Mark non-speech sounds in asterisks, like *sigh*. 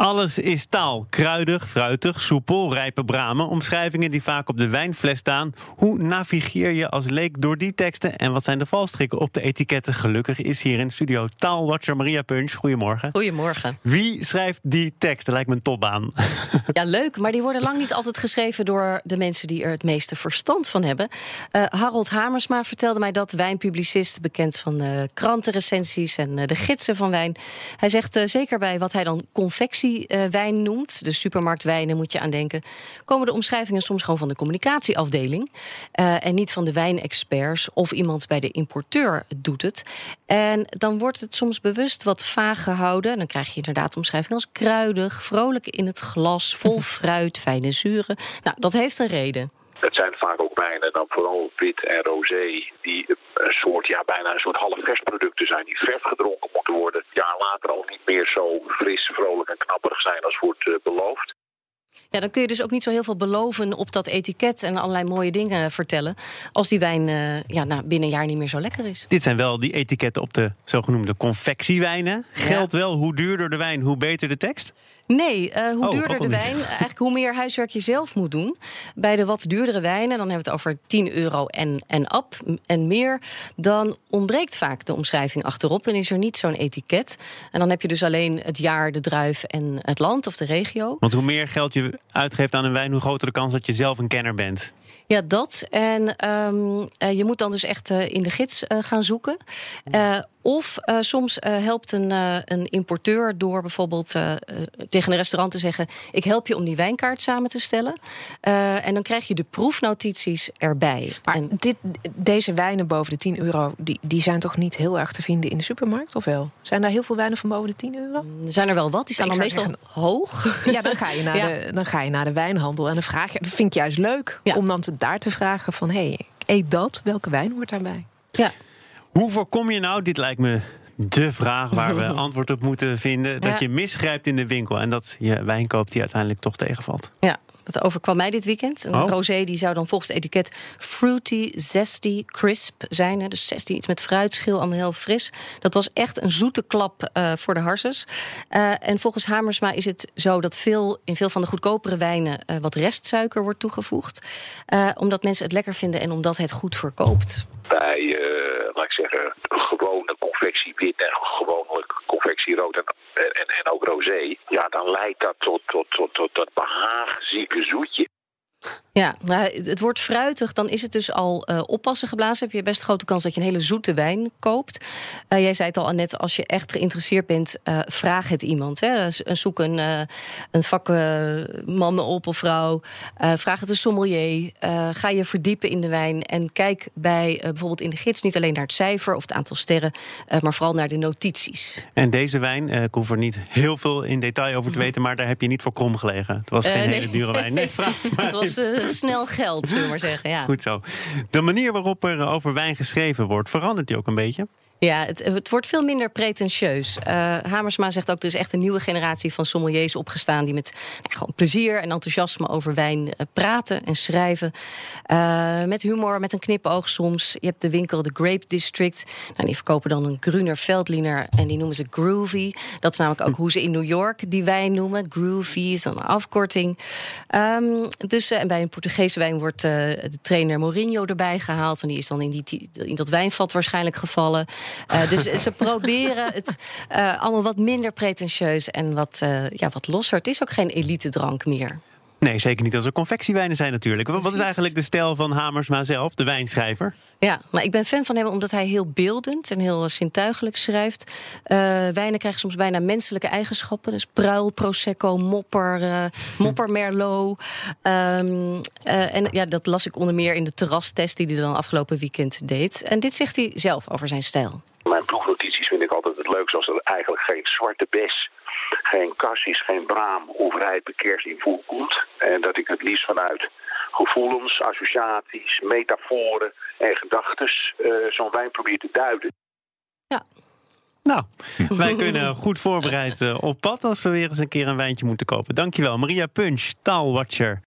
Alles is taal. Kruidig, fruitig, soepel, rijpe bramen. Omschrijvingen die vaak op de wijnfles staan. Hoe navigeer je als leek door die teksten? En wat zijn de valstrikken op de etiketten? Gelukkig is hier in de studio taalwatcher Maria Punch. Goedemorgen. Goedemorgen. Wie schrijft die teksten? Lijkt me een topbaan. *laughs* Ja, leuk. Maar die worden lang niet altijd geschreven door de mensen die er het meeste verstand van hebben. Uh, Harold Hamersma vertelde mij dat, wijnpublicist, bekend van de krantenrecensies en uh, de gidsen van wijn. Hij zegt uh, zeker bij wat hij dan confectie wijn noemt, de supermarktwijnen moet je aan denken, komen de omschrijvingen soms gewoon van de communicatieafdeling uh, en niet van de wijnexperts of iemand bij de importeur doet het. En dan wordt het soms bewust wat vaag gehouden. Dan krijg je inderdaad omschrijvingen als kruidig, vrolijk in het glas, vol *laughs* fruit, fijne zuren. Nou, dat heeft een reden. Het zijn vaak ook wijnen, dan vooral wit en rosé, die een soort, ja, bijna een soort half producten zijn, die vers gedronken moeten worden. Jaar later al niet meer zo fris, vrolijk en knapperig zijn als wordt uh, beloofd. Ja, dan kun je dus ook niet zo heel veel beloven op dat etiket en allerlei mooie dingen vertellen. Als die wijn uh, ja, nou, binnen een jaar niet meer zo lekker is. Dit zijn wel die etiketten op de zogenoemde confectiewijnen. Geldt wel hoe duurder de wijn, hoe beter de tekst? Nee, uh, hoe oh, duurder de wijn, eigenlijk hoe meer huiswerk je zelf moet doen. Bij de wat duurdere wijnen, dan hebben we het over 10 euro en, en up en meer. Dan ontbreekt vaak de omschrijving achterop en is er niet zo'n etiket. En dan heb je dus alleen het jaar, de druif en het land of de regio. Want hoe meer geld je uitgeeft aan een wijn, hoe groter de kans dat je zelf een kenner bent. Ja, dat. En um, uh, je moet dan dus echt in de gids gaan zoeken. Of soms helpt een, een importeur door bijvoorbeeld tegen een restaurant te zeggen: Ik help je om die wijnkaart samen te stellen. en dan krijg je de proefnotities erbij. Maar en, dit, deze wijnen boven de 10 euro, die, die zijn toch niet heel erg te vinden in de supermarkt, of wel? Zijn daar heel veel wijnen van boven de 10 euro? Er zijn er wel wat, die staan dan meestal zeggen, hoog. *laughs* Ja, dan ga, je *laughs* naar ja. de, dan ga je naar de wijnhandel en dan vraag je, dat vind ik juist leuk ja. om dan te daar te vragen van... hé, hey, eet dat, welke wijn hoort daarbij? Ja. Hoe voorkom je nou, dit lijkt me de vraag waar we *laughs* antwoord op moeten vinden... dat je misgrijpt in de winkel en dat je wijn koopt die uiteindelijk toch tegenvalt? Ja, dat overkwam mij dit weekend. Een oh. rosé die zou dan volgens het etiket fruity, zesty, crisp zijn. Hè. Dus zesty, iets met fruitschil, allemaal heel fris. Dat was echt een zoete klap uh, voor de harses. Uh, en volgens Hamersma is het zo dat veel, in veel van de goedkopere wijnen... Uh, wat restsuiker wordt toegevoegd. omdat mensen het lekker vinden en omdat het goed verkoopt. Bij, laat ik zeggen, gewone confectie wit en gewoonlijk confectie rood en, en, en ook rosé, ja, dan leidt dat tot, tot, tot, tot dat behaagzieke zoetje. Ja, nou, het wordt fruitig, dan is het dus al uh, oppassen geblazen. Heb je best grote kans dat je een hele zoete wijn koopt. Uh, jij zei het al, net als je echt geïnteresseerd bent, uh, vraag het iemand. Hè. Zoek een, een vakman op of vrouw. vraag het een sommelier. ga je verdiepen in de wijn. En kijk bij bijvoorbeeld in de gids niet alleen naar het cijfer of het aantal sterren, maar vooral naar de notities. En deze wijn, ik hoef er niet heel veel in detail over te weten, maar daar heb je niet voor krom gelegen. Het was geen nee. hele dure wijn. Nee, vraag *laughs* maar. Het was snel geld, zullen we maar zeggen. Ja. Goed zo. De manier waarop er over wijn geschreven wordt, verandert die ook een beetje? Ja, het, het, wordt veel minder pretentieus. Uh, Hamersma zegt ook, er is echt een nieuwe generatie van sommeliers opgestaan... die met nou, gewoon plezier en enthousiasme over wijn uh, praten en schrijven. Uh, met humor, met een knipoog soms. Je hebt de winkel The Grape District. Nou, die verkopen dan een Gruner Veldliner en die noemen ze Groovy. Dat is namelijk ook hoe ze in New York die wijn noemen. Groovy is dan een afkorting. Um, dus, en bij een Portugese wijn wordt de trainer Mourinho erbij gehaald... en die is dan in, die, in dat wijnvat waarschijnlijk gevallen... Uh, dus ze proberen het uh, allemaal wat minder pretentieus en wat, uh, ja, wat losser. Het is ook geen elite drank meer. Nee, zeker niet als er confectiewijnen zijn natuurlijk. Precies. Wat is eigenlijk de stijl van Hamersma zelf, de wijnschrijver? Ja, maar ik ben fan van hem omdat hij heel beeldend en heel zintuigelijk schrijft. Uh, wijnen krijgen soms bijna menselijke eigenschappen. Dus pruil, prosecco, mopper, uh, mopper *laughs* merlot. Um, uh, en ja, dat las ik onder meer in de terrastest die hij dan afgelopen weekend deed. En dit zegt hij zelf over zijn stijl. Mijn proefnotities vind ik altijd het leukste als er eigenlijk geen zwarte bes geen cassis, geen braam of rijpe kerst in voorkomt. En dat ik het liefst vanuit gevoelens, associaties, metaforen en gedachten uh, zo'n wijn probeer te duiden. Ja. Nou, wij kunnen goed voorbereid uh, op pad als we weer eens een keer een wijntje moeten kopen. Dankjewel, Maria Punch, taalwatcher.